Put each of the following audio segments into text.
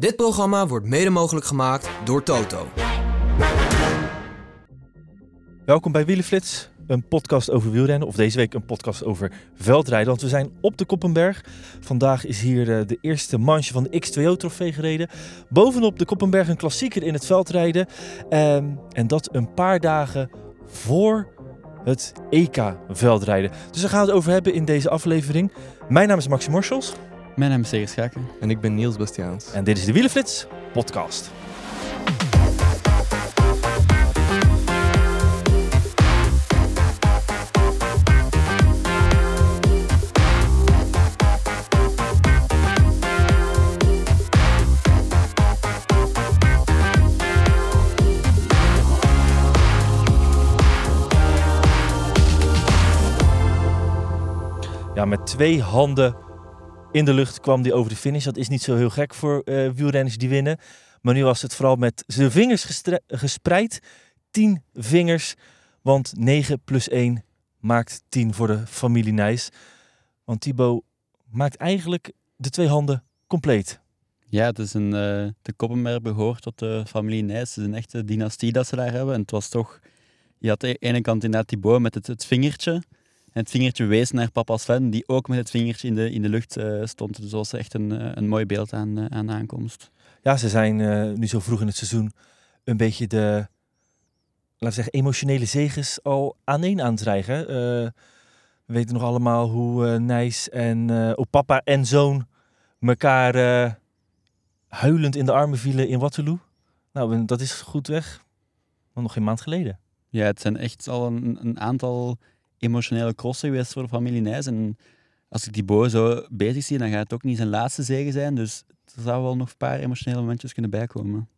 Dit programma wordt mede mogelijk gemaakt door Toto. Welkom bij Wielenflits, een podcast over wielrennen. Of deze week een podcast over veldrijden, want we zijn op de Koppenberg. Vandaag is hier eh, de eerste manche van de X2O-trofee gereden. Bovenop de Koppenberg een klassieker in het veldrijden. Ehm, en dat een paar dagen voor het EK-veldrijden. Dus daar gaan we het over hebben in deze aflevering. Mijn naam is Maxi Morsels. Mijn naam is Seger Schaken. En ik ben Niels Bastiaans. En dit is de Wielenflits podcast. Ja, met twee handen in de lucht kwam hij over de finish. Dat is niet zo heel gek voor eh, wielrenners die winnen. Maar nu was het vooral met zijn vingers gespreid. 10 vingers. Want 9 plus 1 maakt 10 voor de familie Nijs. Want Thibaut maakt eigenlijk de twee handen compleet. Ja, het is een, eh, de Koppenberg behoort tot de familie Nijs. Het is een echte dynastie dat ze daar hebben. En het was toch... Je had aan de ene kant inderdaad Thibaut met het, het vingertje. En het vingertje wees naar papa Sven, die ook met het vingertje in de, in de lucht eh, stond. Dus dat was echt een, eh, een mooi beeld aan, eh, aan de aankomst. Ja, ze zijn nu zo vroeg in het seizoen een beetje de, laten we zeggen, emotionele zegens al aan één aan het. Eh, we weten nog allemaal hoe Nijs en hoe papa en zoon elkaar huilend in de armen vielen in Waterloo. Nou, dat is goed weg. Maar nog geen maand geleden. Ja, het zijn echt al een, een aantal emotionele crossen geweest voor familie Nijs. En als ik die Bo zo bezig zie, dan gaat het ook niet zijn laatste zegen zijn. Dus er zou wel nog een paar emotionele momentjes kunnen bijkomen.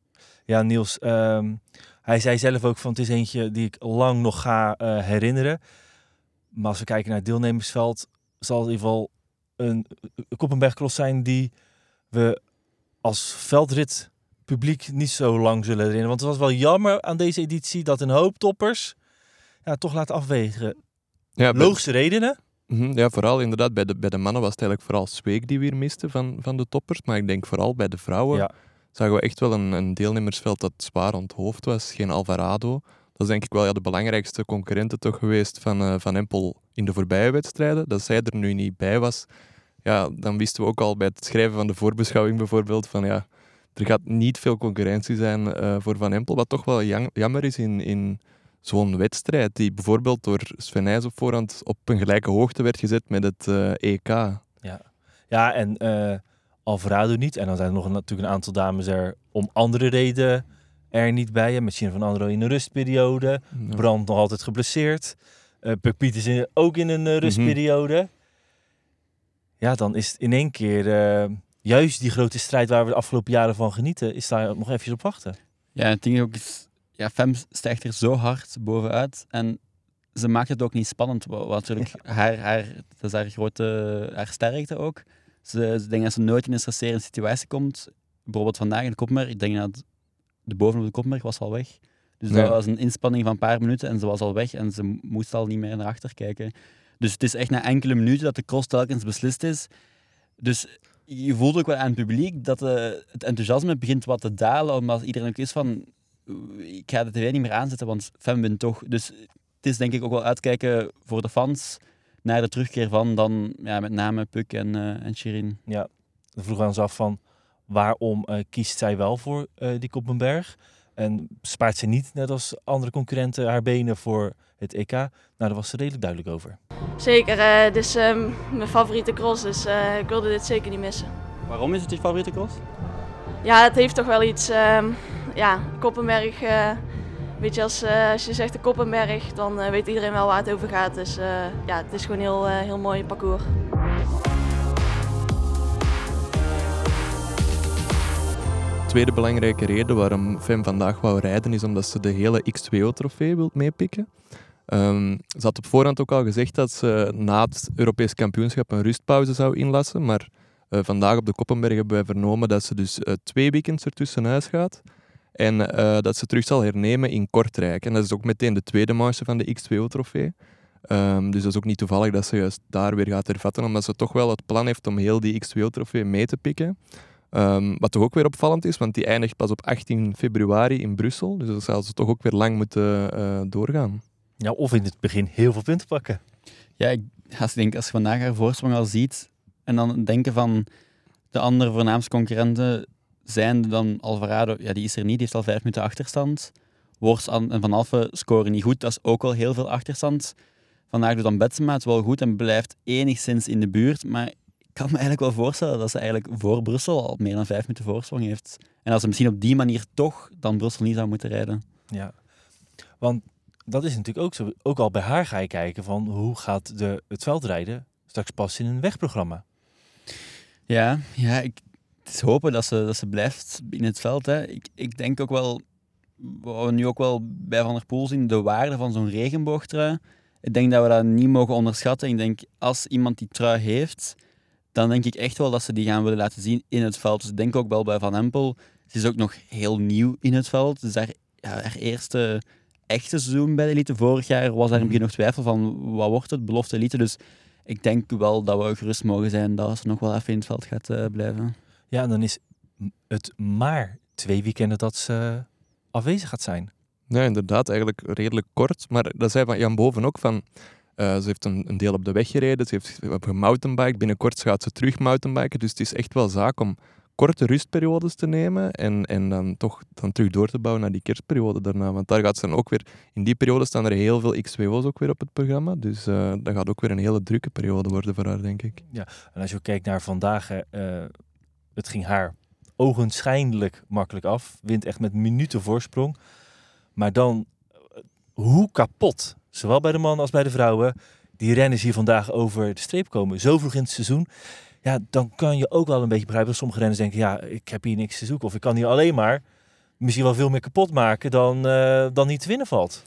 Ja, Niels, ehm, hij zei zelf ook van het is eentje die ik lang nog ga eh, herinneren. Maar als we kijken naar het deelnemersveld, zal het in ieder geval een, een Koppenbergcross zijn die we als veldrit publiek niet zo lang zullen herinneren. Want het was wel jammer aan deze editie dat een hoop toppers ja, toch laten afwegen. Ja, bij- Logische redenen. Mhm, ja, vooral inderdaad bij de, bij de mannen was het eigenlijk vooral Zweek die weer miste van, van de toppers. Maar ik denk vooral bij de vrouwen Ja. zagen we echt wel een, een deelnemersveld dat zwaar onthoofd was. Geen Alvarado. Dat is denk ik wel ja, de belangrijkste concurrente toch geweest van, eh, van Empel in de voorbije wedstrijden. Dat zij er nu niet bij was, ja, dan wisten we ook al bij het schrijven van de voorbeschouwing bijvoorbeeld van ja, er gaat niet veel concurrentie zijn eh, voor Van Empel. Wat toch wel jammer is in, in zo'n wedstrijd die bijvoorbeeld door Sven Nys op voorhand op een gelijke hoogte werd gezet met het eh, EK. Ja, en eh, Alvarado niet. En dan zijn er nog een- natuurlijk een aantal dames er om andere redenen er niet bij. Met Chine van Andro in een rustperiode. Ja. Brand nog altijd geblesseerd. Uh, Puk Pieters in- ook in een eh, rustperiode. Ja, dan is het in één keer eh, juist die grote strijd waar we de afgelopen jaren van genieten, is daar nog eventjes op wachten. Ja, het ding ook is, ja, Fem stijgt er zo hard bovenuit en ze maakt het ook niet spannend. Wat natuurlijk haar, haar, dat is haar grote haar sterkte ook. Ze, ze denken dat ze nooit in een stresserende situatie komt. Bijvoorbeeld vandaag in de Kopmerk, ik denk dat de bovenop de Kopmerk was al weg. Dus dat was een inspanning van een paar minuten en ze was al weg en ze moest al niet meer naar achter kijken. Dus het is echt na enkele minuten dat de cross telkens beslist is. Dus je voelt ook wel aan het publiek dat eh, het enthousiasme begint wat te dalen, omdat iedereen ook is van ik ga de tv niet meer aanzetten, want Fem wint toch. Dus het is denk ik ook wel uitkijken voor de fans naar de terugkeer van dan ja, met name Puk en, eh en Shirin. Dan vroegen we ons af van waarom eh, kiest zij wel voor eh, die Koppenberg? En spaart ze niet, net als andere concurrenten, haar benen voor het EK? Nou, daar was ze redelijk duidelijk over. Zeker, eh, dit is ehm, mijn favoriete cross, dus eh, ik wilde dit zeker niet missen. Waarom is het je favoriete cross? Ja, het heeft toch wel iets, ehm, ja, Koppenberg, eh, weet je, als, eh, als je zegt de Koppenberg, dan eh, weet iedereen wel waar het over gaat. Dus ja, het is gewoon heel, heel mooi parcours. tweede belangrijke reden waarom Fem vandaag wou rijden is omdat ze de hele X2O-trofee wil meepikken. Um, ze had op voorhand ook al gezegd dat ze na het Europees kampioenschap een rustpauze zou inlassen, maar vandaag op de Koppenberg hebben wij vernomen dat ze dus twee weekends ertussenuit gaat en uh, dat ze terug zal hernemen in Kortrijk. En dat is ook meteen de tweede marge van de X2O-trofee. Um, dus dat is ook niet toevallig dat ze juist daar weer gaat hervatten, omdat ze toch wel het plan heeft om heel die X2O-trofee mee te pikken. Um, wat toch ook weer opvallend is, want die eindigt pas op 18 februari in Brussel. Dus dat zal ze toch ook weer lang moeten uh, doorgaan. Ja, of in het begin heel veel punten pakken. Ja, ik, als, je denk, als je vandaag haar voorsprong al ziet en dan denken van de andere voornaamste concurrenten zijn dan Alvarado, ja, die is er niet, die heeft al vijf minuten achterstand. Worst en Van Alphen scoren niet goed, dat is ook al heel veel achterstand. Vandaag doet dan Betsema het wel goed en blijft enigszins in de buurt, maar ik kan me eigenlijk wel voorstellen dat ze eigenlijk voor Brussel al meer dan vijf minuten voorsprong heeft. En als ze misschien op die manier toch dan Brussel niet zou moeten rijden. Ja, want dat is natuurlijk ook zo. Ook al bij haar ga je kijken van hoe gaat de, het veldrijden straks pas in een wegprogramma. Ja, ja ik, is hopen dat ze, dat ze blijft in het veld. Hè. Ik, ik denk ook wel, wat we nu ook wel bij Van der Poel zien, de waarde van zo'n regenboogtrui. Ik denk dat we dat niet mogen onderschatten. Ik denk, als iemand die trui heeft, dan denk ik echt wel dat ze die gaan willen laten zien in het veld. Dus ik denk ook wel bij Van Empel. Ze is ook nog heel nieuw in het veld. Dus haar, eerste echte seizoen bij de elite. Vorig jaar was daar een begin nog twijfel van wat wordt het, belofte elite. Dus ik denk wel dat we gerust mogen zijn dat ze nog wel even in het veld gaat uh, blijven. Ja, en dan is het maar twee weekenden dat ze afwezig gaat zijn. Ja, inderdaad, eigenlijk redelijk kort. Maar dat zei van Jan Boven ook van... Uh, ze heeft een, een, deel op de weg gereden, ze heeft op een mountainbike. Binnenkort gaat ze terug mountainbiken. Dus het is echt wel zaak om korte rustperiodes te nemen en, en dan toch dan terug door te bouwen naar die kerstperiode daarna. Want daar gaat ze dan ook weer... In die periode staan er heel veel X2O's ook weer op het programma. Dus uh, dat gaat ook weer een hele drukke periode worden voor haar, denk ik. Ja, en als je kijkt naar vandaag... Uh, het ging haar ogenschijnlijk makkelijk af. Wint echt met minuten voorsprong. Maar dan, hoe kapot, zowel bij de mannen als bij de vrouwen, die renners hier vandaag over de streep komen. Zo vroeg in het seizoen. Ja, dan kan je ook wel een beetje begrijpen dat sommige renners denken, ja, ik heb hier niks te zoeken. Of ik kan hier alleen maar misschien wel veel meer kapot maken dan, uh, dan niet te winnen valt.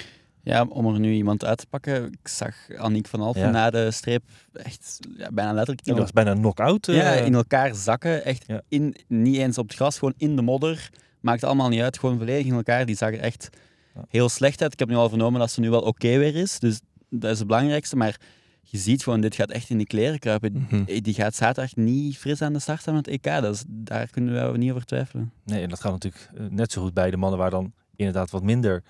Ja, om er nu iemand uit te pakken. Ik zag Annick van Alphen na de streep echt ja, bijna letterlijk... dat was bijna knock-out. Uh... Ja, in elkaar zakken. Echt in, niet eens op het gras, gewoon in de modder. Maakt allemaal niet uit, gewoon volledig in elkaar. Die zag er echt heel slecht uit. Ik heb nu al vernomen dat ze nu wel oké weer is. Dus dat is het belangrijkste. Maar je ziet gewoon, dit gaat echt in de kleren kruipen. Mhm. Die gaat zaterdag niet fris aan de start staan met het EK. Dat is, daar kunnen we niet over twijfelen. Nee, en dat gaat natuurlijk eh, net zo goed bij de mannen waar dan inderdaad wat minder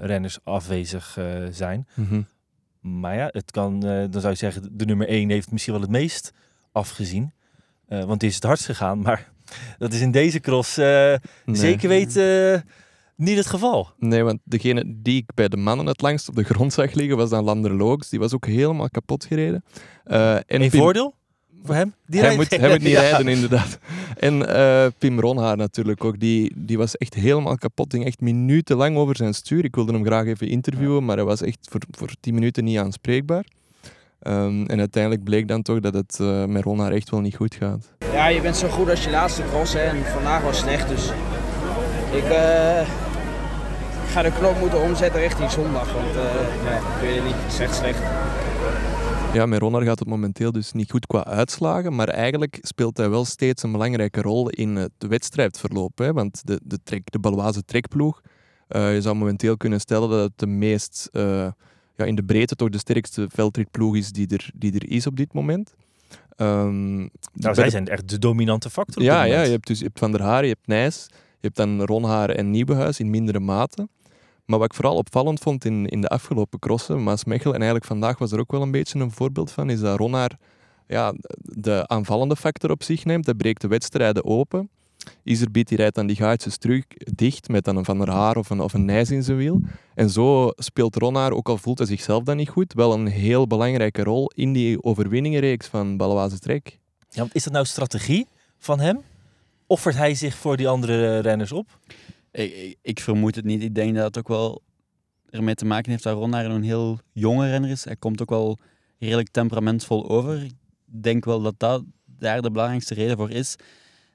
renners afwezig uh, zijn. Mm Maar ja, het kan, dan zou je zeggen, de nummer 1 heeft misschien wel het meest afgezien. want het is het hardst gegaan. Maar dat is in deze cross nee. zeker weten niet het geval. Nee, want degene die ik bij de mannen het langst op de grond zag liggen was dan Lander Looks. Die was ook helemaal kapot gereden. Uh, en Een voordeel voor hem? Die hij, moet, hij moet niet rijden, inderdaad. En uh, Pim Ronhaar natuurlijk ook. Die, die was echt helemaal kapot. Ging echt minutenlang over zijn stuur. Ik wilde hem graag even interviewen, maar hij was echt voor, voor tien minuten niet aanspreekbaar. Um, en uiteindelijk bleek dan toch dat het uh, met Ronhaar echt wel niet goed gaat. Ja, je bent zo goed als je laatste cross. Hè, en vandaag was slecht, dus ik... Uh ga de knop moeten omzetten richting zondag. Want uh, nee, ik weet het niet, het is echt slecht. Ja, met Ronner gaat het momenteel dus niet goed qua uitslagen, maar eigenlijk speelt hij wel steeds een belangrijke rol in het wedstrijdverloop. Hè? Want de, de, trek, de Baloise trekploeg, uh, je zou momenteel kunnen stellen dat het de meest, uh, ja, in de breedte toch de sterkste veldritploeg is die er, die er is op dit moment. Um, nou, zij zijn echt de dominante factor. Ja, ja je, hebt dus, je hebt Van der Haar, je hebt Nijs, je hebt dan Ronhaar en Nieuwenhuis in mindere mate. Maar wat ik vooral opvallend vond in, in de afgelopen crossen, Maasmechel, en eigenlijk vandaag was er ook wel een beetje een voorbeeld van, is dat Ronhaar ja, de aanvallende factor op zich neemt. Hij breekt de wedstrijden open. Iserbiet die rijdt dan die gaatjes terug dicht met dan een Van der Haar of een, of een Nijs in zijn wiel. En zo speelt Ronhaar, ook al voelt hij zichzelf dan niet goed, wel een heel belangrijke rol in die overwinningenreeks van Baloise Trek. Ja, is dat nou strategie van hem? Offert hij zich voor die andere renners op? Ik, ik, vermoed het niet. Ik denk dat het ook wel ermee te maken heeft dat Ronnaar een heel jonge renner is. Hij komt ook wel redelijk temperamentvol over. Ik denk wel dat dat daar de belangrijkste reden voor is.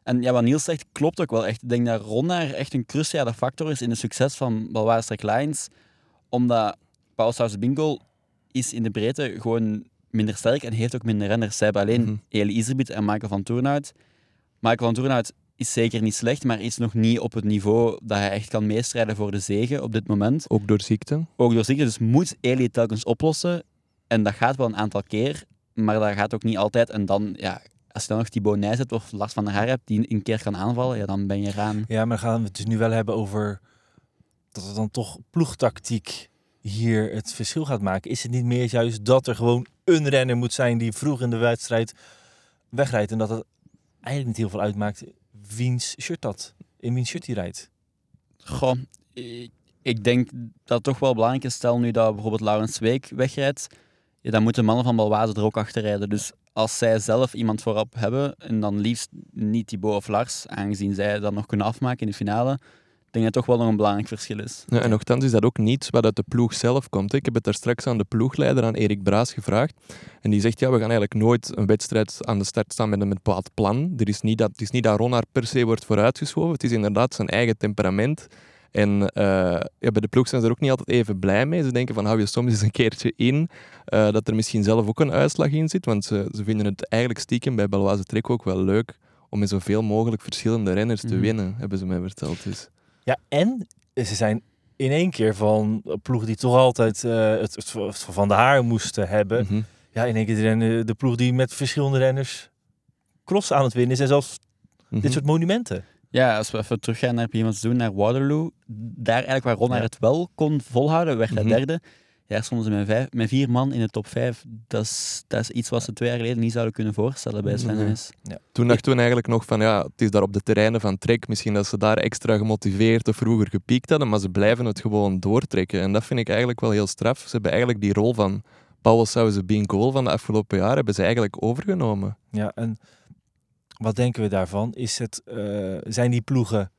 En ja, wat Niels zegt, klopt ook wel echt. Ik denk dat Ronnaar echt een cruciale factor is in het succes van Balwaarstrek Lions. Omdat Paul Saus Bingo is in de breedte gewoon minder sterk en heeft ook minder renners. Zij hebben alleen. Eli Iserbiet en Michael van Toornhout. Michael van Toornhout is zeker niet slecht, maar is nog niet op het niveau dat hij echt kan meestrijden voor de zegen op dit moment. Ook door ziekte. Ook door ziekte, dus moet Eli het telkens oplossen. En dat gaat wel een aantal keer, maar dat gaat ook niet altijd. En dan, ja, als je dan nog Thibaut Nijs hebt of Lars van der Haar hebt die een keer kan aanvallen, ja, dan ben je eraan. Ja, maar dan gaan we het dus nu wel hebben over dat het dan toch ploegtactiek hier het verschil gaat maken. Is het niet meer juist dat er gewoon een renner moet zijn die vroeg in de wedstrijd wegrijdt en dat het eigenlijk niet heel veel uitmaakt wiens shirt dat, in wiens shirt hij rijdt? Goh, ik, denk dat het toch wel belangrijk is. Stel nu dat bijvoorbeeld Laurens Week wegrijdt, dan moeten mannen van Balwaze er ook achter rijden. Dus als zij zelf iemand voorop hebben, en dan liefst niet Thibaut of Lars, aangezien zij dat nog kunnen afmaken in de finale, ik denk dat het toch wel nog een belangrijk verschil is. Ja, en nogthans is dat ook niets wat uit de ploeg zelf komt. hè. Ik heb het daar straks aan de ploegleider, aan Erik Braas, gevraagd. En die zegt, ja, we gaan eigenlijk nooit een wedstrijd aan de start staan met een bepaald plan. Er is niet dat, het is niet dat Ronnaar per se wordt vooruitgeschoven. Het is inderdaad zijn eigen temperament. En eh, ja, bij de ploeg zijn ze er ook niet altijd even blij mee. Ze denken van, hou je soms eens een keertje in. eh, dat er misschien zelf ook een uitslag in zit. Want ze, ze vinden het eigenlijk stiekem bij Baloise Trek ook wel leuk om met zoveel mogelijk verschillende renners te Mhm. winnen, hebben ze mij verteld. Dus. Ja, en ze zijn in één keer van ploeg die toch altijd eh, het, het, het van de haar moesten hebben. Mhm. Ja, in één keer de, renner- de ploeg die met verschillende renners cross aan het winnen is en zelfs Mhm. dit soort monumenten. Ja, als we even teruggaan naar het seizoen, naar Waterloo, daar eigenlijk waar Ronnaar Ja. het wel kon volhouden, werd hij Mhm. derde. Ja, stonden ze met, vijf, met vier man in de top vijf. Dat is, dat is iets wat ze twee jaar geleden niet zouden kunnen voorstellen bij Sven Nee. Nys. Toen dachten we eigenlijk nog van ja, het is daar op de terreinen van Trek. Misschien dat ze daar extra gemotiveerd of vroeger gepiekt hadden, maar ze blijven het gewoon doortrekken. En dat vind ik eigenlijk wel heel straf. Ze hebben eigenlijk die rol van Paul Sauze Bean Goal van de afgelopen jaren hebben ze eigenlijk overgenomen. Ja, en wat denken we daarvan? Is het, eh, zijn die ploegen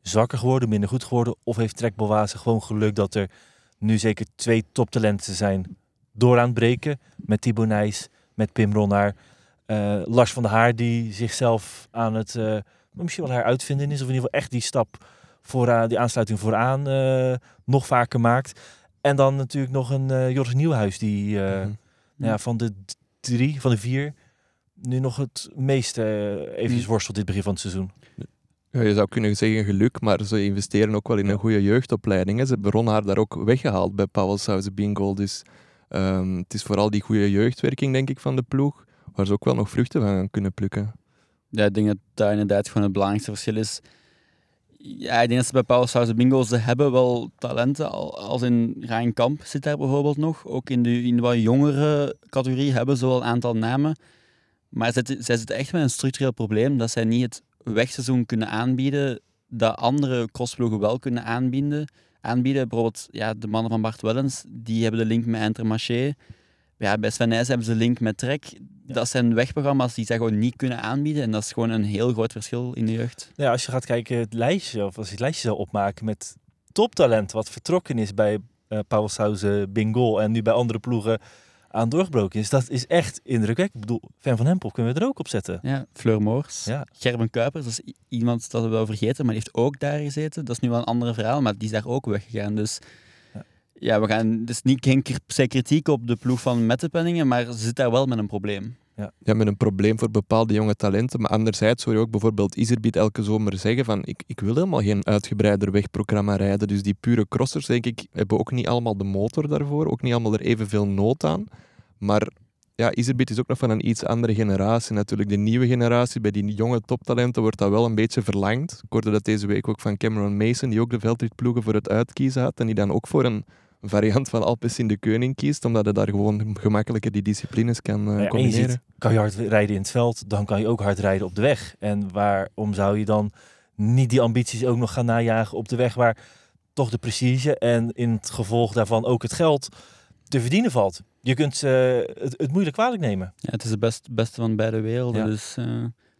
zwakker geworden, minder goed geworden? Of heeft Trek Balwaze gewoon geluk dat er nu zeker twee toptalenten zijn door aan het breken? Met Thibaut Nijs, met Pim Ronnaar. eh, Lars van der Haar die zichzelf aan het eh, misschien wel heruitvinden is. Of in ieder geval echt die stap vooraan, die aansluiting vooraan eh, nog vaker maakt. En dan natuurlijk nog een Joris Nieuwhuis die Mhm. nou ja, van de drie, van de vier, nu nog het meeste eventjes Mm. worstelt dit begin van het seizoen. Ja, je zou kunnen zeggen geluk, maar ze investeren ook wel in een goede jeugdopleiding. hè. Ze hebben haar daar ook weggehaald bij Bean Goal. Dus ehm, het is vooral die goede jeugdwerking, denk ik, van de ploeg, waar ze ook wel nog vruchten van kunnen plukken. Ja, ik denk dat dat inderdaad gewoon het belangrijkste verschil is. Ja, ik denk dat ze bij House Bingo, ze hebben wel talenten, al- als in Ryan Kamp zit daar bijvoorbeeld nog. Ook in de, in de wat jongere categorie hebben ze wel een aantal namen. Maar zij zitten echt met een structureel probleem dat zij niet het wegseizoen kunnen aanbieden dat andere crossploegen wel kunnen aanbieden. aanbieden. Bijvoorbeeld ja, de mannen van Bart Wellens, die hebben de link met Intermarché. Ja, bij Sven Nys hebben ze de link met Trek. Dat zijn wegprogramma's die zij gewoon niet kunnen aanbieden. En dat is gewoon een heel groot verschil in de jeugd. Ja, als je gaat kijken het lijstje, of als je het lijstje zou opmaken met toptalent wat vertrokken is bij eh Paul Sauze Bingol en nu bij andere ploegen aan doorgebroken is, dat is echt indrukwekkend. Ik bedoel, Fan van Hempel kunnen we er ook op zetten. Ja, Fleur Moors. Ja. Gerben Kuipers, dat is iemand dat we wel vergeten, maar die heeft ook daar gezeten. Dat is nu wel een ander verhaal, maar die is daar ook weggegaan. Dus Ja. ja, we gaan dus niet geen per kritiek op de ploeg van Mettepenningen, maar ze zit daar wel met een probleem. Ja, met een probleem voor bepaalde jonge talenten. Maar anderzijds hoor je ook bijvoorbeeld Iserbiet elke zomer zeggen van ik, ik wil helemaal geen uitgebreider wegprogramma rijden. Dus die pure crossers, denk ik, hebben ook niet allemaal de motor daarvoor. Ook niet allemaal er evenveel nood aan. Maar ja, Iserbiet is ook nog van een iets andere generatie. Natuurlijk de nieuwe generatie, bij die jonge toptalenten wordt dat wel een beetje verlangd. Ik hoorde dat deze week ook van Cameron Mason, die ook de veldritploegen voor het uitkiezen had. En die dan ook voor een variant van Alpes in de Keuning kiest, omdat hij daar gewoon gemakkelijker die disciplines kan eh, ja, en je combineren. ziet, kan je hard rijden in het veld, dan kan je ook hard rijden op de weg. En waarom zou je dan niet die ambities ook nog gaan najagen op de weg waar toch de prestige en in het gevolg daarvan ook het geld te verdienen valt? Je kunt eh, het, het moeilijk kwalijk nemen. Ja, het is het best, beste van beide werelden. Ja. Dus eh,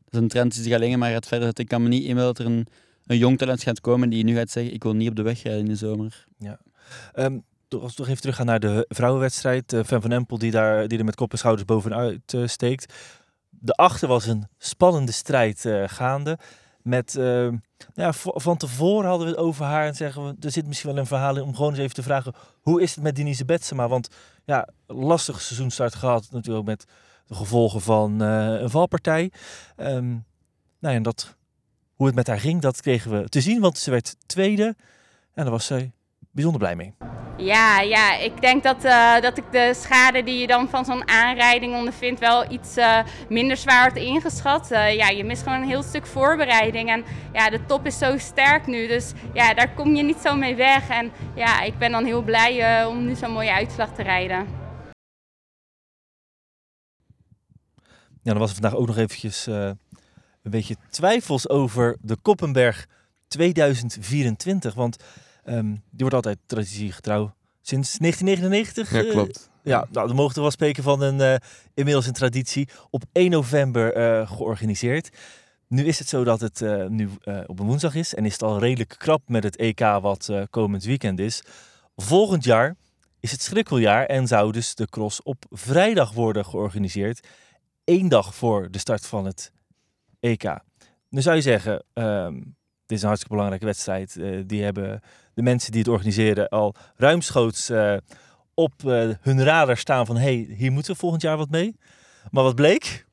dat is een trend die zich alleen maar gaat verder. Ik kan me niet inbeelden dat er een, een jong talent gaat komen die nu gaat zeggen ik wil niet op de weg rijden in de zomer. Ehm, toch- als we toch even teruggaan naar de vrouwenwedstrijd. eh Fan van Empel die, daar, die er met kop en schouders bovenuit eh, steekt. daarachter was een spannende strijd eh, gaande. Met, nou ja, van tevoren hadden we het over haar en zeggen we, er zit misschien wel een verhaal in om gewoon eens even te vragen, hoe is het met Denise Betsema? Want ja, lastig seizoenstart gehad natuurlijk met de gevolgen van een valpartij. Ehm, nou ja, en dat, hoe het met haar ging, dat kregen we te zien, want ze werd tweede en daar was zij bijzonder blij mee. Ja, ja, ik denk dat, eh, dat ik de schade die je dan van zo'n aanrijding ondervindt wel iets eh, minder zwaar had ingeschat. Eh, ja, je mist gewoon een heel stuk voorbereiding. En ja, de top is zo sterk nu, dus ja, daar kom je niet zo mee weg. En ja, ik ben dan heel blij om nu zo'n mooie uitslag te rijden. Ja, dan was er vandaag ook nog eventjes een beetje twijfels over de Koppenberg 2024. Want ehm, die wordt altijd traditiegetrouw sinds 1999. Ja, eh, klopt. ja, nou, dan mogen we wel spreken van een eh, inmiddels een traditie. Op 1 november eh, georganiseerd. Nu is het zo dat het nu op een woensdag is. En is het al redelijk krap met het EK wat komend weekend is. Volgend jaar is het schrikkeljaar en zou dus de cross op vrijdag worden georganiseerd. Eén dag voor de start van het EK. Nu zou je zeggen, ehm, dit is een hartstikke belangrijke wedstrijd. Die hebben de mensen die het organiseren al ruimschoots eh, op eh, hun radar staan van... hey, hier moeten we volgend jaar wat mee. Maar wat bleek?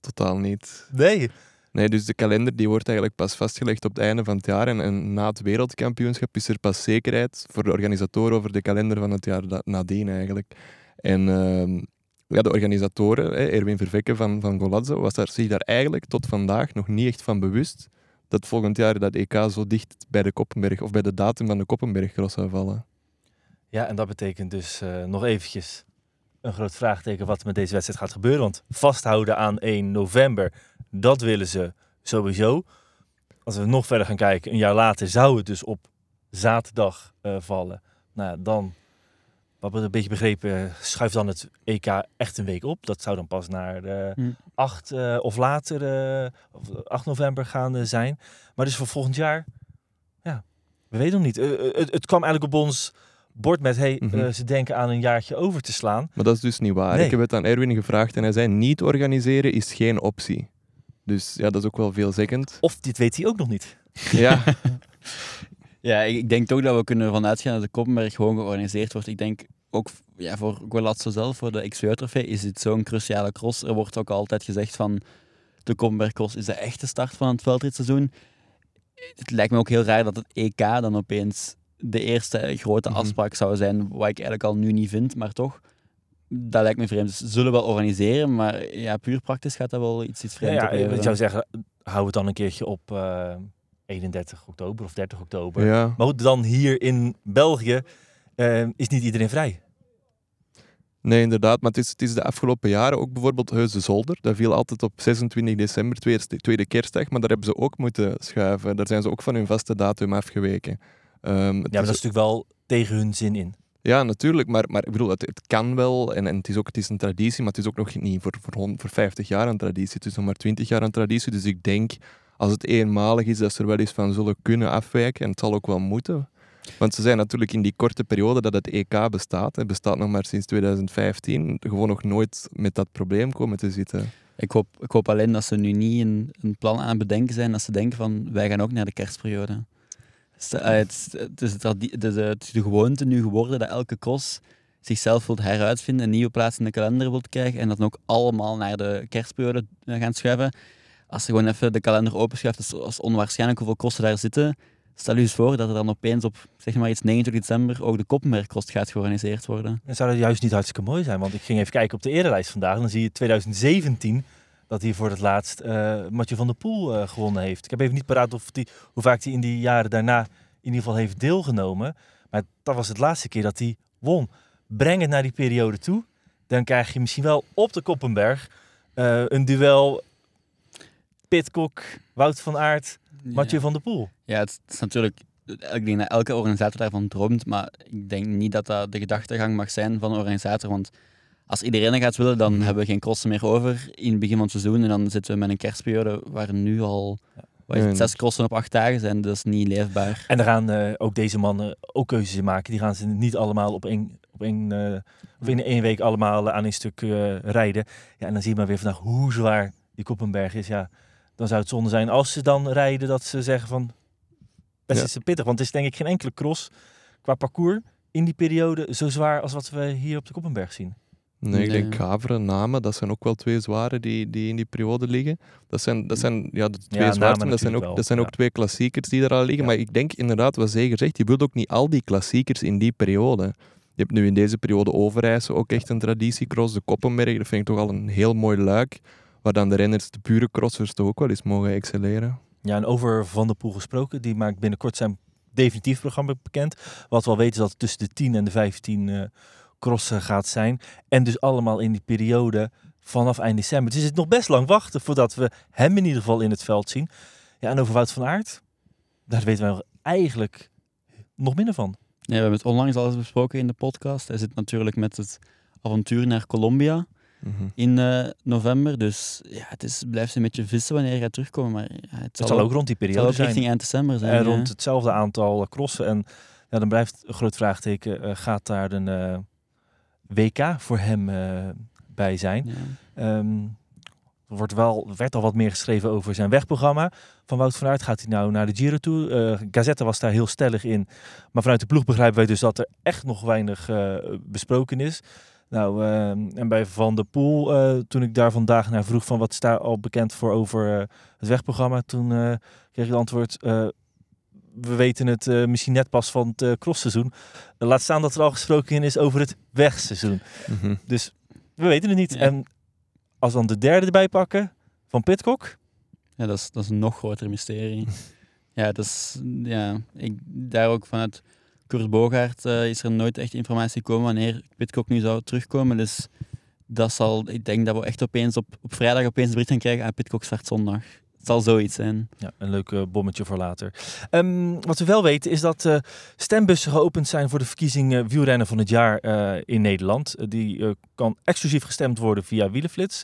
Totaal niet. Nee. Nee, dus de kalender die wordt eigenlijk pas vastgelegd op het einde van het jaar. En, en na het wereldkampioenschap is er pas zekerheid voor de organisatoren over de kalender van het jaar nadien eigenlijk. En ehm, ja, de organisatoren, Erwin Vervekke van, van Golazzo, was daar, zich daar eigenlijk tot vandaag nog niet echt van bewust dat volgend jaar dat EK zo dicht bij de Koppenberg of bij de datum van de Koppenbergcross zou vallen. Ja, en dat betekent dus eh, nog eventjes een groot vraagteken wat met deze wedstrijd gaat gebeuren. Want vasthouden aan 1 november, dat willen ze sowieso. Als we nog verder gaan kijken, een jaar later zou het dus op zaterdag eh, vallen. Nou, dan, wat we een beetje begrepen, eh, schuift dan het EK echt een week op. Dat zou dan pas naar eh, Hm. 8 eh, of later, eh, of 8 november gaan eh, zijn. Maar dus voor volgend jaar, ja, we weten nog niet. Eh, eh, het, het kwam eigenlijk op ons bord met, hey, Mhm. eh, ze denken aan een jaartje over te slaan. Maar dat is dus niet waar. Nee. Ik heb het aan Erwin gevraagd en hij zei niet organiseren is geen optie. Dus ja, dat is ook wel veelzeggend. Of dit weet hij ook nog niet. Ja, Ja, ik, ik denk toch dat we kunnen ervan uitgaan dat de Koppenberg gewoon georganiseerd wordt. Ik denk ook ja, voor Golazzo zelf, voor de XVO-trofee, is het zo'n cruciale cross. Er wordt ook altijd gezegd van de Koppenberg cross is de echte start van het veldritseizoen. Het lijkt me ook heel raar dat het EK dan opeens de eerste grote Mhm. afspraak zou zijn, wat ik eigenlijk al nu niet vind, maar toch. Dat lijkt me vreemd. Dus ze zullen wel organiseren, maar ja, puur praktisch gaat dat wel iets, iets Ja, vreemd ja, opleveren. ik zou zeggen, hou het dan een keertje op eh, 31 oktober of 30 oktober. ja. Maar goed, dan hier in België eh, is niet iedereen vrij. Nee, inderdaad. Maar het is, het is de afgelopen jaren ook bijvoorbeeld Heuse Zolder. Dat viel altijd op 26 december, tweede, tweede kerstdag. Maar daar hebben ze ook moeten schuiven. Daar zijn ze ook van hun vaste datum afgeweken. Ehm, Ja, maar dat is natuurlijk wel tegen hun zin in. Ja, natuurlijk, maar, maar ik bedoel, het, het kan wel en, en het, is ook, het is een traditie, maar het is ook nog niet voor, voor, voor 50 jaar een traditie. Het is nog maar 20 jaar een traditie, dus ik denk als het eenmalig is, dat ze er wel eens van zullen kunnen afwijken en het zal ook wel moeten. Want ze zijn natuurlijk in die korte periode dat het EK bestaat, het bestaat nog maar sinds 2015, gewoon nog nooit met dat probleem komen te zitten. Ik hoop, ik hoop alleen dat ze nu niet een, plan aan het bedenken zijn, dat ze denken van wij gaan ook naar de kerstperiode. Eh, Het is, het, de gewoonte nu geworden dat elke cross zichzelf wilt heruitvinden, een nieuwe plaats in de kalender wilt krijgen en dat dan ook allemaal naar de kerstperiode eh, gaan schuiven. Als je gewoon even de kalender openschuift, is onwaarschijnlijk hoeveel crossen daar zitten. Stel je eens voor dat er dan opeens op zeg maar iets 29 december ook de Koppenbergcross gaat georganiseerd worden. Dan zou dat juist niet hartstikke mooi zijn. Want ik ging even kijken op de erenlijst vandaag. En dan zie je 2017 dat hij voor het laatst eh Mathieu van der Poel eh, gewonnen heeft. Ik heb even niet paraat of die, hoe vaak hij in die jaren daarna in ieder geval heeft deelgenomen. Maar dat was het laatste keer dat hij won. Breng het naar die periode toe. Dan krijg je misschien wel op de Koppenberg eh, een duel Pitcock, Wout van Aert, Mathieu van der Poel. Ja, het is natuurlijk. Ik denk dat elke organisator daarvan droomt, maar ik denk niet dat dat de gedachtegang mag zijn van een organisator. Want als iedereen gaat willen, dan Mhm. hebben we geen crossen meer over in het begin van het seizoen. En dan zitten we met een kerstperiode waar nu al het, zes crossen op acht dagen zijn. Dat is niet leefbaar. En daar gaan eh, ook deze mannen ook keuzes in maken. Die gaan ze niet allemaal op één op één, eh, of in één week allemaal aan een stuk eh, rijden. Ja, en dan zie je maar weer vandaag hoe zwaar die Koppenberg is. Ja, dan zou het zonde zijn als ze dan rijden dat ze zeggen van best Ja. is het pittig. Want het is denk ik geen enkele cross qua parcours in die periode zo zwaar als wat we hier op de Koppenberg zien. Nee, ik denk. Gaveren, Namen, dat zijn ook wel twee zware die, die in die periode liggen. Dat zijn, dat zijn ja, de twee zwaarste, dat zijn, ook, wel, dat zijn ook ja. twee klassiekers die er al liggen. Ja. Maar ik denk inderdaad, wat Zeger zegt, je wilt ook niet al die klassiekers in die periode. Je hebt nu in deze periode Overijssel ook echt een traditiecross. De Koppenberg, dat vind ik toch al een heel mooi luik. Waar dan de renners, de pure crossers, toch ook wel eens mogen excelleren. Ja, en over Van der Poel gesproken, die maakt binnenkort zijn definitief programma bekend. Wat we al weten is dat het tussen de 10 en de 15 eh crossen gaat zijn. En dus allemaal in die periode vanaf eind december. Dus het is nog best lang wachten voordat we hem in ieder geval in het veld zien. Ja, en over Wout van Aert, daar weten wij eigenlijk nog minder van. Ja, we hebben het onlangs al eens besproken in de podcast. Hij zit natuurlijk met het avontuur naar Colombia Mhm. in eh, november. Dus ja, het is, blijft een beetje vissen wanneer hij gaat terugkomen. Maar ja, het, Het zal ook rond die het zal periode ook zijn. richting eind december zijn. En ja. rond hetzelfde aantal crossen. En ja, dan blijft een groot vraagteken, eh, gaat daar een eh, WK voor hem bij zijn? Ja. Ehm, er wordt wel, werd al wat meer geschreven over zijn wegprogramma. Van Wout van Aert gaat hij nou naar de Giro toe. Eh Gazette was daar heel stellig in. Maar vanuit de ploeg begrijpen wij dus dat er echt nog weinig besproken is. Nou, ehm, en bij Van der Poel, eh, toen ik daar vandaag naar vroeg van wat is daar al bekend voor over eh, het wegprogramma, toen eh, kreeg ik het antwoord, we weten het misschien net pas van het crossseizoen. laat staan dat er al gesproken is over het wegseizoen. Mhm. Dus we weten het niet. Ja. En als we dan de derde erbij pakken van Pitcock. Ja, dat is, dat is een nog groter mysterie. ja, dat is, ja, ik, daar ook vanuit Kurt Bogaert eh, is er nooit echt informatie gekomen wanneer Pitcock nu zou terugkomen. Dus dat zal, ik denk dat we echt opeens op, op vrijdag opeens de bericht gaan krijgen aan Pitcock start zondag. Het zal zoiets zijn. Ja, een leuk eh, bommetje voor later. Ehm, wat we wel weten is dat eh, stembussen geopend zijn voor de verkiezing wielrennen van het jaar in Nederland. Die kan exclusief gestemd worden via Wielenflits.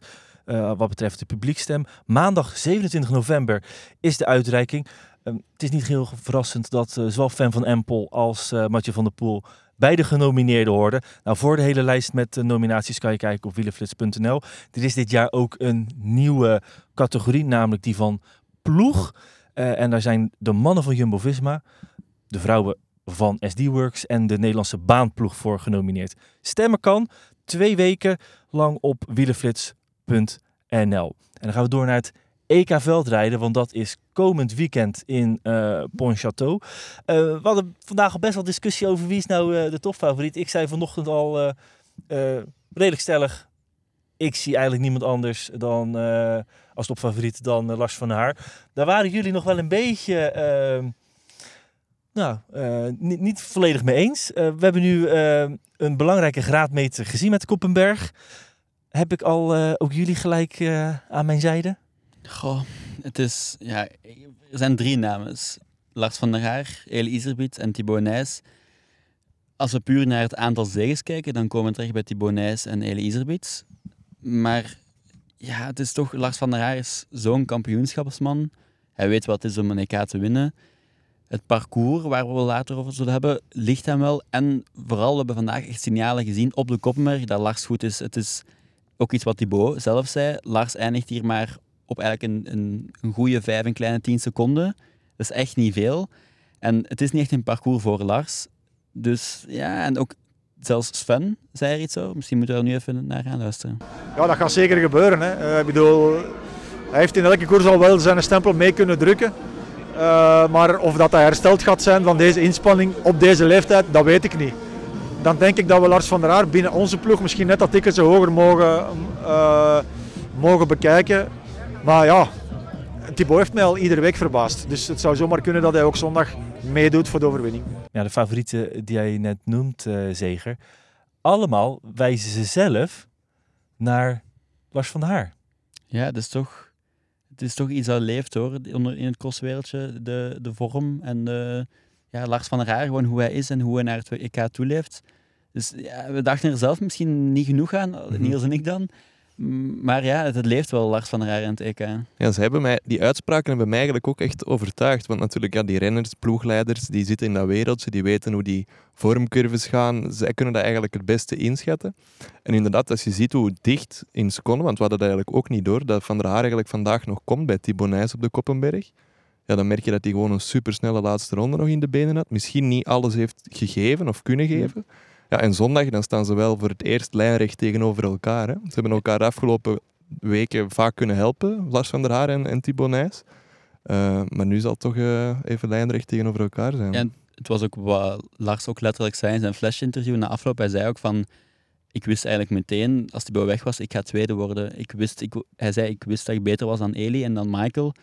wat betreft de publiekstem. Maandag 27 november is de uitreiking. Ehm, het is niet heel verrassend dat eh, zowel Fan van Empel als eh Matje van der Poel beide genomineerden hoorden. Nou, voor de hele lijst met eh, nominaties kan je kijken op wielenflits.nl. Er is dit jaar ook een nieuwe categorie, namelijk die van ploeg. En daar zijn de mannen van Jumbo-Visma, de vrouwen van SD-Works en de Nederlandse baanploeg voor genomineerd. Stemmen kan twee weken lang op wielenflits.nl. En dan gaan we door naar het EK veldrijden, want dat is komend weekend in eh Pontchâteau. Eh, we hadden vandaag al best wel discussie over wie is nou eh, de topfavoriet. Ik zei vanochtend al redelijk stellig, ik zie eigenlijk niemand anders dan als topfavoriet dan Lars van Haar. Daar waren jullie nog wel een beetje, eh, nou, niet, volledig mee eens. We hebben nu een belangrijke graadmeter gezien met Koppenberg. Heb ik al ook jullie gelijk aan mijn zijde? Goh, het is, ja, er zijn drie namen. Lars van der Haar, Eli Iserbiet en Thibaut Nijs. Als we puur naar het aantal zegens kijken, dan komen we terecht bij Thibaut Nijs en Eli Iserbiet. Maar ja, het is toch, Lars van der Haar is zo'n kampioenschapsman. Hij weet wat het is om een EK te winnen. Het parcours, waar we later over zullen hebben, ligt hem wel. En vooral, we hebben vandaag echt signalen gezien op de Koppenberg dat Lars goed is. Het is ook iets wat Thibaut zelf zei. Lars eindigt hier maar op eigenlijk een, een, goede vijf, een kleine tien seconden. Dat is echt niet veel. En het is niet echt een parcours voor Lars. Dus ja, en ook zelfs Sven zei er iets over. Misschien moeten we er nu even naar gaan luisteren. Ja, dat gaat zeker gebeuren. Hè. Eh, ik bedoel, hij heeft in elke koers al wel zijn stempel mee kunnen drukken. Eh, maar of dat hij hersteld gaat zijn van deze inspanning op deze leeftijd, dat weet ik niet. Dan denk ik dat we Lars van der Haar binnen onze ploeg misschien net dat tikkeltje hoger mogen, eh, mogen bekijken. Maar ja, Thibaut heeft mij al iedere week verbaasd. Dus het zou zomaar kunnen dat hij ook zondag meedoet voor de overwinning. Ja, de favorieten die jij net noemt, eh, Zeger. Allemaal wijzen ze zelf naar Lars van der Haar. Ja, het is toch, het is toch iets dat leeft hoor, onder- in het crosswereldje. De, de vorm en de, ja, Lars van der Haar, gewoon hoe hij is en hoe hij naar het EK toeleeft. Dus ja, we dachten er zelf misschien niet genoeg aan, Mhm. Niels en ik dan. Maar ja, het, het leeft wel, Lars van der Haar in het EK. Ja, ze hebben mij, die uitspraken hebben mij eigenlijk ook echt overtuigd. Want natuurlijk, ja, die renners, ploegleiders, die zitten in dat wereldje, die weten hoe die vormcurves gaan. Zij kunnen dat eigenlijk het beste inschatten. En inderdaad, als je ziet hoe dicht in seconden, want we hadden dat eigenlijk ook niet door, dat Van der Haar eigenlijk vandaag nog komt bij Thibaut Nijs op de Koppenberg. Ja, dan merk je dat hij gewoon een supersnelle laatste ronde nog in de benen had. Misschien niet alles heeft gegeven of kunnen geven. Ja, en zondag dan staan ze wel voor het eerst lijnrecht tegenover elkaar. Hè. Ze hebben elkaar de afgelopen weken vaak kunnen helpen, Lars van der Haar en, en Thibaut Nijs. Eh, maar nu zal het toch eh, even lijnrecht tegenover elkaar zijn. Ja, en het was ook wat Lars ook letterlijk zei in zijn flash-interview na afloop. Hij zei ook van, ik wist eigenlijk meteen, als Thibaut weg was, ik ga tweede worden. Ik wist, ik, hij zei, ik wist dat ik beter was dan Eli en dan Michael.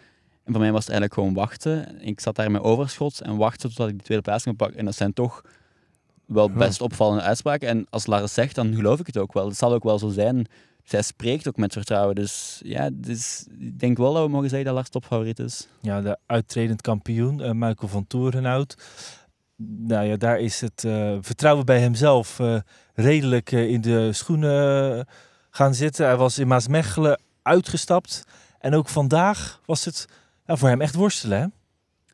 En voor mij was het eigenlijk gewoon wachten. Ik zat daar met overschot en wachten totdat ik die tweede plaats kon pakken. En dat zijn toch wel best opvallende uitspraken. En als Lars zegt, dan geloof ik het ook wel. Het zal ook wel zo zijn. Zij spreekt ook met vertrouwen. Dus ja, dus, ik denk wel dat we mogen zeggen dat Lars topfavoriet is. Ja, de uittredend kampioen, eh, Michael van Torenhout. Nou ja, daar is het eh, vertrouwen bij hemzelf eh, redelijk in de schoenen gaan zitten. Hij was in Maasmechelen uitgestapt. En ook vandaag was het voor hem echt worstelen, hè?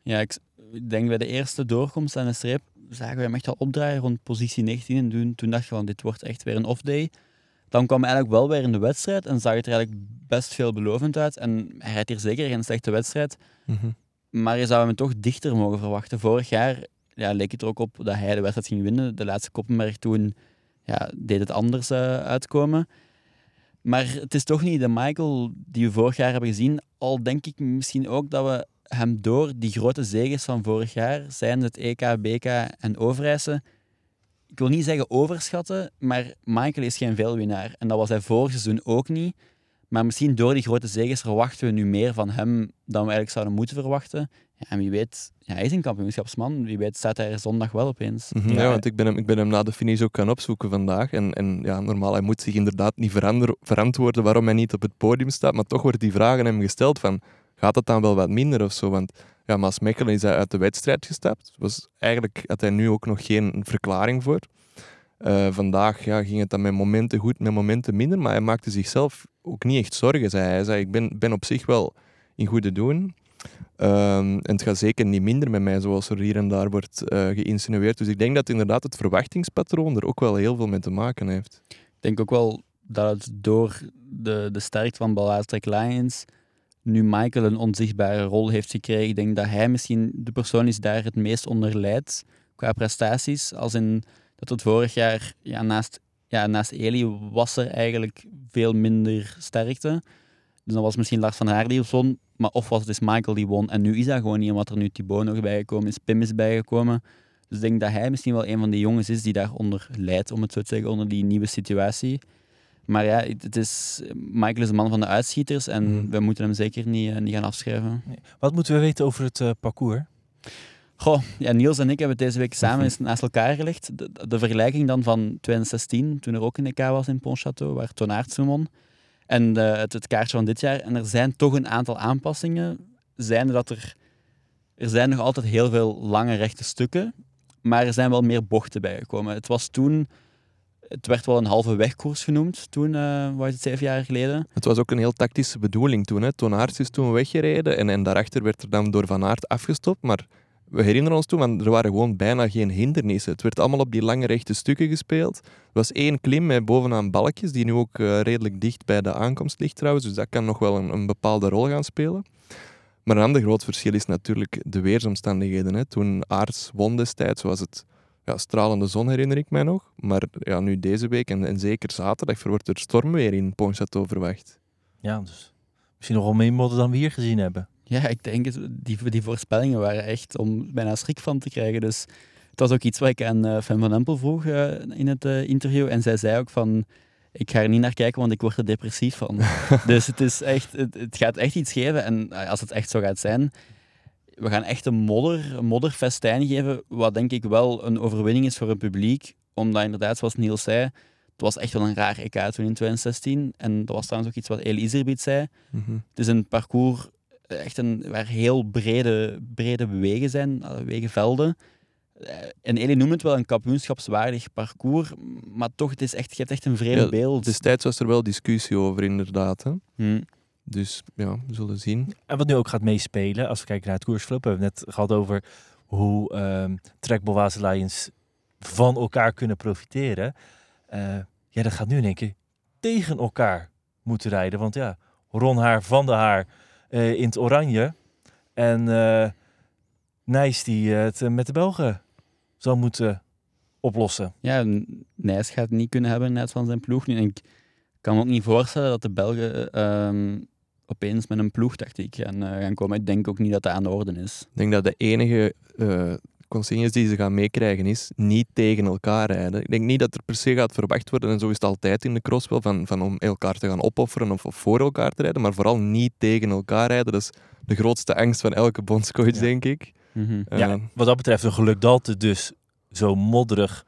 Ja, ik ik denk bij de eerste doorkomst aan de streep zagen we hem echt al opdraaien rond positie 19. En toen, toen dacht je van, dit wordt echt weer een off-day. Dan kwam hij eigenlijk wel weer in de wedstrijd en zag het er eigenlijk best veelbelovend uit. En hij rijdt hier zeker geen slechte wedstrijd. Mhm. Maar je zou hem toch dichter mogen verwachten. Vorig jaar ja, leek het er ook op dat hij de wedstrijd ging winnen. De laatste Koppenberg toen ja, deed het anders eh, uitkomen. Maar het is toch niet de Michael die we vorig jaar hebben gezien. Al denk ik misschien ook dat we hem door die grote zegens van vorig jaar, zijn het EK, BK en Overijse, ik wil niet zeggen overschatten, maar Michael is geen veelwinnaar. En dat was hij vorig seizoen ook niet. Maar misschien door die grote zegens verwachten we nu meer van hem dan we eigenlijk zouden moeten verwachten. Ja, en wie weet, ja, hij is een kampioenschapsman. Wie weet staat hij er zondag wel opeens. Mhm, ja, want ik ben, hem, ik ben hem na de finish ook gaan opzoeken vandaag. En, en ja, normaal, hij moet zich inderdaad niet verander, verantwoorden waarom hij niet op het podium staat. Maar toch wordt die vraag aan hem gesteld van, gaat het dan wel wat minder of zo? Want ja, Maas Mechelen is uit de wedstrijd gestapt. Was, eigenlijk had hij nu ook nog geen verklaring voor. Eh, vandaag ja, ging het dan met momenten goed, met momenten minder. Maar hij maakte zichzelf ook niet echt zorgen, zei hij. Hij zei, ik ben, ben op zich wel in goede doen. Ehm, en het gaat zeker niet minder met mij, zoals er hier en daar wordt eh, geïnsinueerd. Dus ik denk dat inderdaad het verwachtingspatroon er ook wel heel veel mee te maken heeft. Ik denk ook wel dat het door de, de sterkte van Balazs Lions nu Michael een onzichtbare rol heeft gekregen. Ik denk dat hij misschien de persoon is daar het meest onder leidt qua prestaties. Als in dat het vorig jaar ja, naast, ja, naast Eli was er eigenlijk veel minder sterkte. Dus dan was misschien Lars van Haar die won, maar of was het dus Michael die won. En nu is dat gewoon niet, omdat er nu Thibaut nog bijgekomen is, Pim is bijgekomen. Dus ik denk dat hij misschien wel een van die jongens is die daaronder leidt, om het zo te zeggen, onder die nieuwe situatie. Maar ja, het is, Michael is een man van de uitschieters en Mhm. we moeten hem zeker niet, eh, niet gaan afschrijven. Wat moeten we weten over het eh, parcours? Goh, ja, Niels en ik hebben het deze week samen eens naast elkaar gelegd. De, de vergelijking dan van 2016, toen er ook een EK was in Pontchâteau, waar Toon Aertsen won. En eh, het, het kaartje van dit jaar. En er zijn toch een aantal aanpassingen. Zijn dat er, er zijn nog altijd heel veel lange rechte stukken, maar er zijn wel meer bochten bijgekomen. Het was toen, het werd wel een halve wegkoers genoemd, toen, eh was het zeven jaar geleden. Het was ook een heel tactische bedoeling toen. Hè. Aerts is toen weggereden en, en daarachter werd er dan door Van Aert afgestopt. Maar we herinneren ons toen, want er waren gewoon bijna geen hindernissen. Het werd allemaal op die lange rechte stukken gespeeld. Er was één klim met bovenaan balkjes, die nu ook eh, redelijk dicht bij de aankomst ligt trouwens. Dus dat kan nog wel een, een bepaalde rol gaan spelen. Maar een ander groot verschil is natuurlijk de weersomstandigheden. Hè. Toen Aerts won destijds was het ja, stralende zon, herinner ik mij nog. Maar ja, nu deze week en, en zeker zaterdag wordt er stormweer in Pontchâteau verwacht. Ja, dus misschien nog wel meer modder dan we hier gezien hebben. Ja, ik denk het. Die, die voorspellingen waren echt om bijna schrik van te krijgen. Dus het was ook iets wat ik aan uh, Fem van Empel vroeg uh, in het uh, interview. En zij zei ook van, ik ga er niet naar kijken, want ik word er depressief van. dus het, is echt, het, het, gaat echt iets geven. En als het echt zo gaat zijn, we gaan echt een, modder, een modderfestijn geven. Wat denk ik wel een overwinning is voor het publiek. Omdat inderdaad, zoals Niels zei, het was echt wel een raar EK toen in 2016. En dat was trouwens ook iets wat El Iserbiet zei. Mm -hmm. Het is een parcours echt een, waar heel brede, brede wegen zijn, wegenvelden. Eh, En Elie noemt het wel een kampioenschapswaardig parcours, maar toch, het is echt, je hebt echt een vreemd Ja, beeld. Destijds was er wel discussie over, inderdaad. Hè? Hm. Dus ja, we zullen zien. En wat nu ook gaat meespelen, als we kijken naar het koersverloop, we hebben het net gehad over hoe ehm Trekbal Lions van elkaar kunnen profiteren. Eh, ja, dat gaat nu in één keer tegen elkaar moeten rijden. Want ja, Ron Haar van der Haar eh, in het oranje en eh Nijs die het met de Belgen zal moeten oplossen. Ja, Nijs gaat het niet kunnen hebben net van zijn ploeg nu. En ik kan me ook niet voorstellen dat de Belgen ehm, opeens met een ploegtactiek gaan, eh, gaan komen. Ik denk ook niet dat dat aan de orde is. Ik denk dat de enige eh consignes die ze gaan meekrijgen is niet tegen elkaar rijden. Ik denk niet dat er per se gaat verwacht worden, en zo is het altijd in de cross wel, van, van om elkaar te gaan opofferen of, of voor elkaar te rijden, maar vooral niet tegen elkaar rijden. Dat is de grootste angst van elke bondscoach, Ja. denk ik. Mhm. Eh, Ja, wat dat betreft een geluk dat het dus zo modderig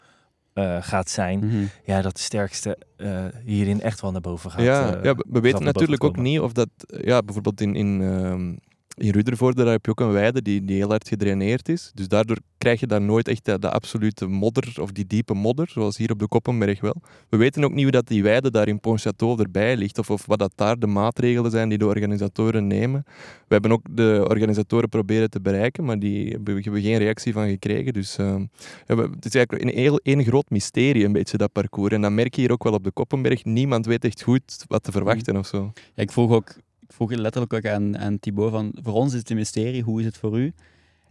eh, gaat zijn. Mhm. Ja, dat de sterkste eh, hierin echt wel naar boven gaat. ja, eh, ja, we- weten natuurlijk ook niet of dat, ja, bijvoorbeeld in, in, ehm, in Ruddervoorde, daar heb je ook een weide die, die heel hard gedraineerd is. Dus daardoor krijg je daar nooit echt de, de absolute modder of die diepe modder, zoals hier op de Koppenberg wel. We weten ook niet hoe dat die weide daar in Pontchâteau erbij ligt, of, of wat dat daar de maatregelen zijn die de organisatoren nemen. We hebben ook de organisatoren proberen te bereiken, maar die hebben we hebben geen reactie van gekregen. Dus we- het is eigenlijk een heel één groot mysterie, een beetje dat parcours. En dat merk je hier ook wel op de Koppenberg. Niemand weet echt goed wat te verwachten of zo. Ja, ik vroeg ook ik vroeg letterlijk ook aan, aan Thibaut van, voor ons is het een mysterie, hoe is het voor u?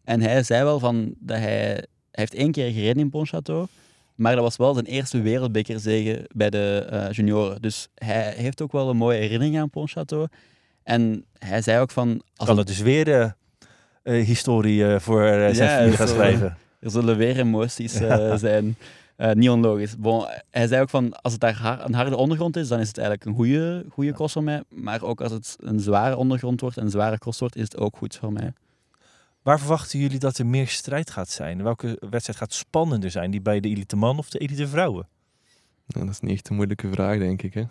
En hij zei wel van, dat hij, hij heeft één keer gereden in Pontchâteau, maar dat was wel zijn eerste wereldbekerzege bij de eh, junioren. Dus hij heeft ook wel een mooie herinnering aan Pontchâteau. En hij zei ook van... Als Kan het dus weer eh, historie voor zijn Ja, gaan schrijven? Er zullen weer emoties zijn. Eh, niet onlogisch. Bon, hij zei ook van, als het daar har- een harde ondergrond is, dan is het eigenlijk een goede, goede cross voor mij. Maar ook als het een zware ondergrond wordt, een zware cross wordt, is het ook goed voor mij. Waar verwachten jullie dat er meer strijd gaat zijn? Welke wedstrijd gaat spannender zijn? Die bij de elite man of de elite vrouwen? Nou, dat is niet echt een moeilijke vraag, denk ik. Hè?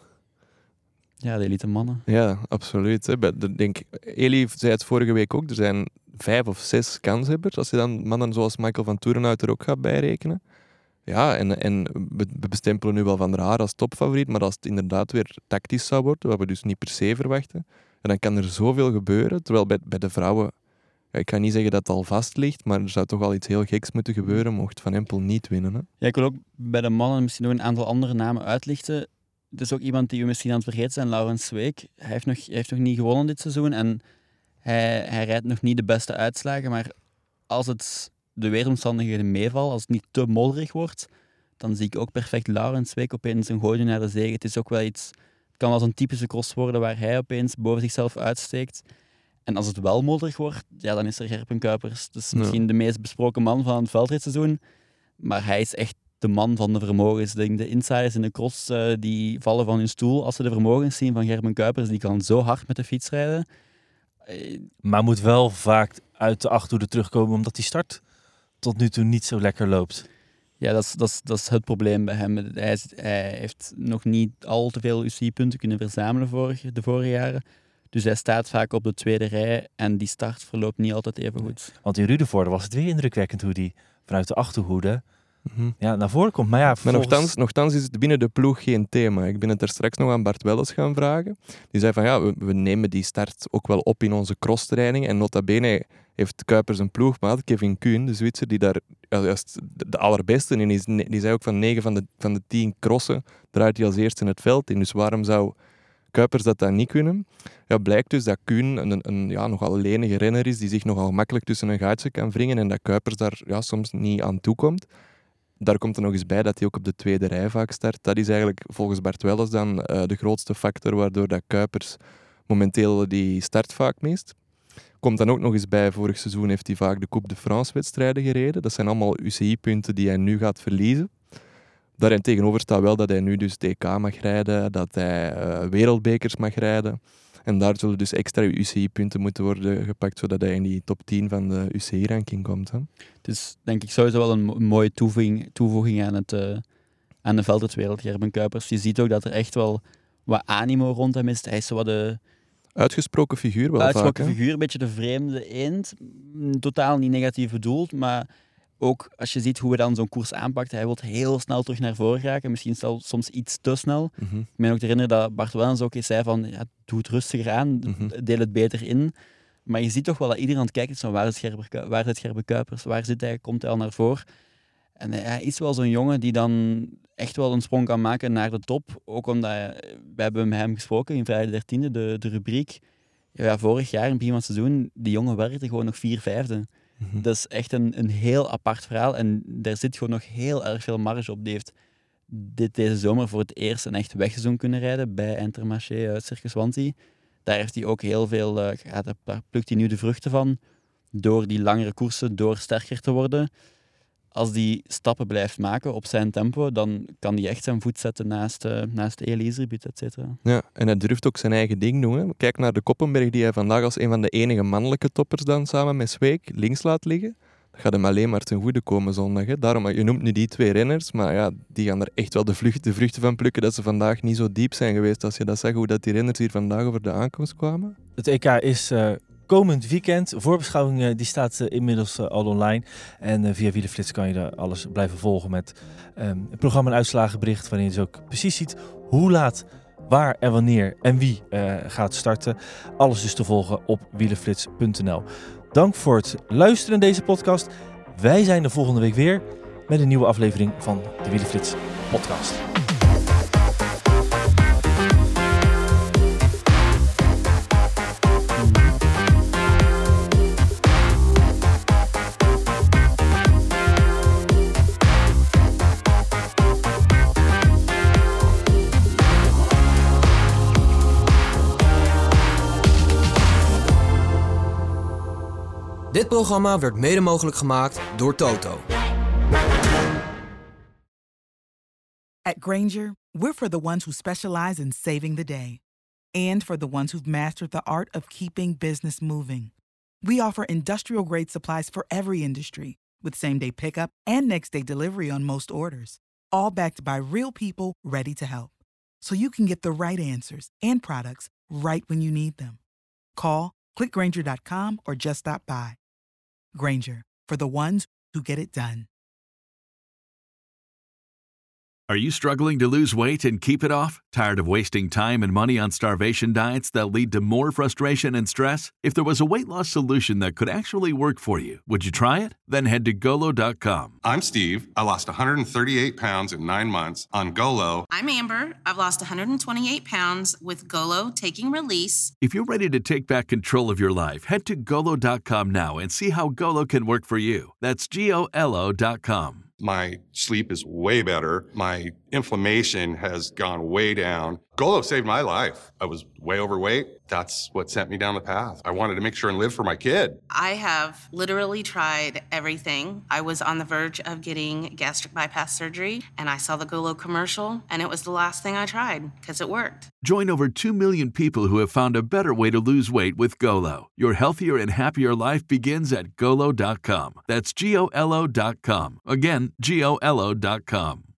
Ja, de elite mannen. Ja, absoluut. Hè. Denk, Elie zei het vorige week ook, er zijn vijf of zes kanshebbers. Als je dan mannen zoals Michael van Toerenhout er ook gaat bijrekenen. Ja, en, en we bestempelen nu wel Van der Haar als topfavoriet, maar als het inderdaad weer tactisch zou worden, wat we dus niet per se verwachten, dan kan er zoveel gebeuren. Terwijl bij, bij de vrouwen, ik kan niet zeggen dat het al vast ligt, maar er zou toch wel iets heel geks moeten gebeuren mocht Van Empel niet winnen. Hè. Ja, ik wil ook bij de mannen misschien nog een aantal andere namen uitlichten. Het is ook iemand die we misschien aan het vergeten zijn, Laurens Zweek. Hij heeft nog, hij heeft nog niet gewonnen dit seizoen en hij, hij rijdt nog niet de beste uitslagen. Maar als het de weeromstandigheden meevallen, als het niet te modderig wordt, dan zie ik ook perfect Laurens Zweek opeens een gooi doen naar de zege. Het is ook wel iets, het kan wel zo'n typische cross worden waar hij opeens boven zichzelf uitsteekt. En als het wel modderig wordt, ja, dan is er Gerpen Kuipers. Dus Ja. misschien de meest besproken man van het veldritseizoen. Maar hij is echt de man van de vermogens. De insiders in de cross eh, die vallen van hun stoel als ze de vermogens zien van Gerben Kuipers. Die kan zo hard met de fiets rijden. Maar moet wel vaak uit de achterhoede terugkomen omdat die start tot nu toe niet zo lekker loopt. Ja, dat is, dat, is, dat is het probleem bij hem. Hij, is- hij heeft nog niet al te veel UCI-punten kunnen verzamelen vorige, de vorige jaren. Dus hij staat vaak op de tweede rij en die start verloopt niet altijd even goed. Want in Rudevoorde was het weer indrukwekkend hoe die vanuit de achterhoede Mhm. ja, naar voren komt. Maar ja, Maar vervolgens- nogthans, nogthans is het binnen de ploeg geen thema. Ik ben het er straks nog aan Bart Welles gaan vragen. Die zei van ja, we, we nemen die start ook wel op in onze crosstraining. En nota bene heeft Kuipers een ploegmaat, Kevin Kuhn, de Zwitser, die daar juist de, allerbeste in is. Die zei ook van 9 van de, van de 10 crossen draait hij als eerste in het veld in. Dus waarom zou Kuipers dat dan niet kunnen? Ja, blijkt dus dat Kuhn een, een ja, nogal lenige renner is, die zich nogal makkelijk tussen een gaatje kan wringen en dat Kuipers daar ja, soms niet aan toekomt. Daar komt er nog eens bij dat hij ook op de tweede rij vaak start. Dat is eigenlijk volgens Bart Welles dan eh, de grootste factor waardoor dat Kuipers momenteel die start vaak mist. Komt dan ook nog eens bij, vorig seizoen heeft hij vaak de Coupe de France wedstrijden gereden. Dat zijn allemaal UCI-punten die hij nu gaat verliezen. Daarin tegenover staat wel dat hij nu dus TK mag rijden, dat hij eh, wereldbekers mag rijden. En daar zullen dus extra UCI-punten moeten worden gepakt, zodat hij in die top 10 van de UCI-ranking komt. Hè. Het is denk ik sowieso wel een mo- mooie toevoeging, toevoeging aan, het, eh, aan de veldritwereld, Gerben Kuipers. Je ziet ook dat er echt wel wat animo rond hem is. Hij is wat de Uitgesproken figuur wel uitgesproken vaak. figuur, een beetje de vreemde eend. Mm, Totaal niet negatief bedoeld, maar ook als je ziet hoe hij dan zo'n koers aanpakt, hij wil heel snel terug naar voren geraken. Misschien zelfs soms iets te snel. Mhm. Ik meen ook herinneren dat Bart Wellens ook eens zei van, ja, doe het rustiger aan, Mhm. deel het beter in. Maar je ziet toch wel dat iedereen aan het kijken is van waar is Gerber, Ku- waar zit Gerber Kuipers, waar zit hij, komt hij al naar voren. En hij is wel zo'n jongen die dan echt wel een sprong kan maken naar de top. Ook omdat, hij- we hebben met hem gesproken in vrijdag de 13e, de, de rubriek. Ja, vorig jaar, in het begin van het seizoen, die jongen werkte gewoon nog vier vijfde. Mhm. Dat is echt een, een heel apart verhaal. En daar zit gewoon nog heel erg veel marge op. Die heeft dit, deze zomer voor het eerst een echt wegseizoen kunnen rijden bij Intermarché uh, Circus Wanty. Daar heeft hij ook heel veel, eh, daar, daar plukt hij nu de vruchten van. Door die langere koersen, door sterker te worden. Als die stappen blijft maken op zijn tempo, dan kan hij echt zijn voet zetten naast, eh naast Elizabeth, et cetera. Ja, en hij durft ook zijn eigen ding doen. Hè. Kijk naar de Koppenberg die hij vandaag als een van de enige mannelijke toppers dan samen met Zweek links laat liggen. Dat gaat hem alleen maar ten goede komen zondag. Hè. Daarom, je noemt nu die twee renners, maar ja, die gaan er echt wel de, vlucht, de vruchten van plukken dat ze vandaag niet zo diep zijn geweest. Als je dat zegt, hoe dat die renners hier vandaag over de aankomst kwamen. Het EK is eh, komend weekend. Voorbeschouwing eh, die staat eh, inmiddels eh, al online. En via Wielenflits kan je daar alles blijven volgen met ehm, het programma en uitslagenbericht. Waarin je dus ook precies ziet hoe laat, waar en wanneer en wie gaat starten. Alles dus te volgen op wielenflits.nl. Dank voor het luisteren naar deze podcast. Wij zijn de volgende week weer met een nieuwe aflevering van de Wielenflits podcast. Programma werd mede mogelijk gemaakt door Toto. At Granger, we're for the ones who specialize in saving the day and for the ones who've mastered the art of keeping business moving. We offer industrial grade supplies for every industry with same day pickup and next day delivery on most orders, all backed by real people ready to help. So you can get the right answers and products right when you need them. Call, clickgranger.com, or just stop by. Granger, for the ones who get it done. Are you struggling to lose weight and keep it off? Tired of wasting time and money on starvation diets that lead to more frustration and stress? If there was a weight loss solution that could actually work for you, would you try it? Then head to golo.com. I'm Steve. I lost 138 pounds in nine months on Golo. I'm Amber. I've lost 128 pounds with Golo taking release. If you're ready to take back control of your life, head to golo.com now and see how Golo can work for you. That's G O L O.com. My sleep is way better. My inflammation has gone way down. Golo saved my life. I was way overweight. That's what sent me down the path. I wanted to make sure and live for my kid. I have literally tried everything. I was on the verge of getting gastric bypass surgery, and I saw the Golo commercial, and it was the last thing I tried because it worked. Join over 2 million people who have found a better way to lose weight with Golo. Your healthier and happier life begins at golo.com. That's G O L O.com. Again, G O L O.com.